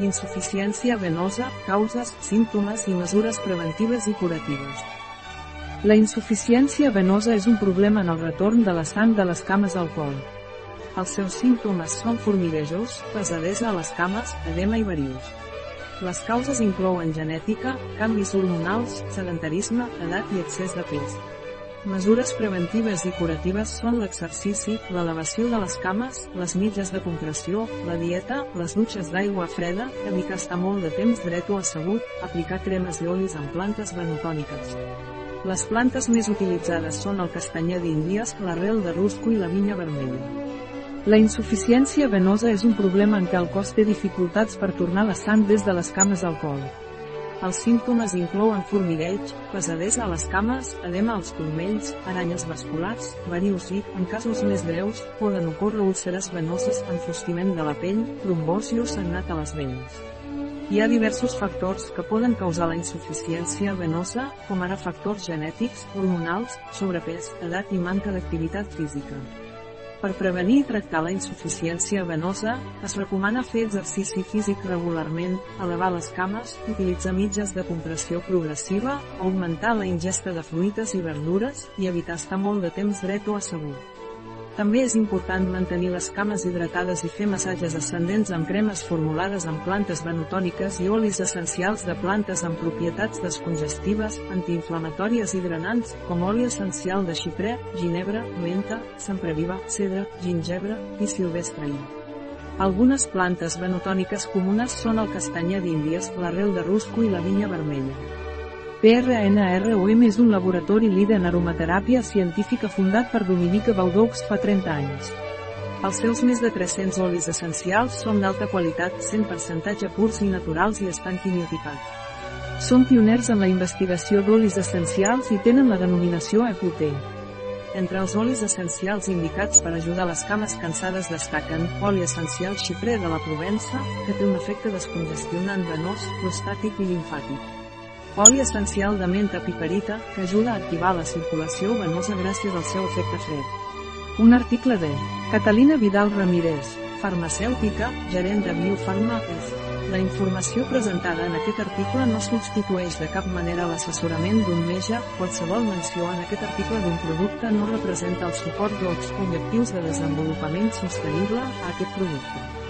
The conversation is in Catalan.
insuficiència venosa, causes, símptomes i mesures preventives i curatives. La insuficiència venosa és un problema en el retorn de la sang de les cames al col. Els seus símptomes són formiguejos, pesadesa a les cames, edema i varius. Les causes inclouen genètica, canvis hormonals, sedentarisme, edat i excés de pes. Mesures preventives i curatives són l'exercici, l'elevació de les cames, les mitges de compressió, la dieta, les dutxes d'aigua freda, evitar estar molt de temps dret o assegut, aplicar cremes i olis en plantes benotòniques. Les plantes més utilitzades són el castanyer d'Índies, l'arrel de rusco i la vinya vermella. La insuficiència venosa és un problema en què el cos té dificultats per tornar la sang des de les cames al col. Els símptomes inclouen formigueig, pesadesa a les cames, edema als turmells, aranyes vasculars, varius i, en casos més greus, poden ocórrer úlceres venoses, enfostiment de la pell, trombosi o sagnat a les venes. Hi ha diversos factors que poden causar la insuficiència venosa, com ara factors genètics, hormonals, sobrepès, edat i manca d'activitat física. Per prevenir i tractar la insuficiència venosa, es recomana fer exercici físic regularment, elevar les cames, utilitzar mitges de compressió progressiva, augmentar la ingesta de fruites i verdures, i evitar estar molt de temps dret o assegut. També és important mantenir les cames hidratades i fer massatges ascendents amb cremes formulades amb plantes benotòniques i olis essencials de plantes amb propietats descongestives, antiinflamatòries i drenants, com oli essencial de xiprer, ginebra, menta, sempreviva, cedre, gingebre i silvestre. Algunes plantes benotòniques comunes són el castanyer d'Índies, l'arrel de rusco i la vinya vermella. PRNROM és un laboratori líder en aromateràpia científica fundat per Dominique Baudaux fa 30 anys. Els seus més de 300 olis essencials són d'alta qualitat, 100% purs i naturals i estan quimioticats. Són pioners en la investigació d'olis essencials i tenen la denominació EQT. Entre els olis essencials indicats per ajudar les cames cansades destaquen oli essencial xiprer de la Provença, que té un efecte descongestionant venós, prostàtic i limfàtic. Oli essencial de menta piperita, que ajuda a activar la circulació venosa gràcies al seu efecte fred. Un article de Catalina Vidal Ramírez, farmacèutica, gerent de Biofarma és. La informació presentada en aquest article no substitueix de cap manera l'assessorament d'un metge, qualsevol menció en aquest article d'un producte no representa el suport dels objectius de desenvolupament sostenible a aquest producte.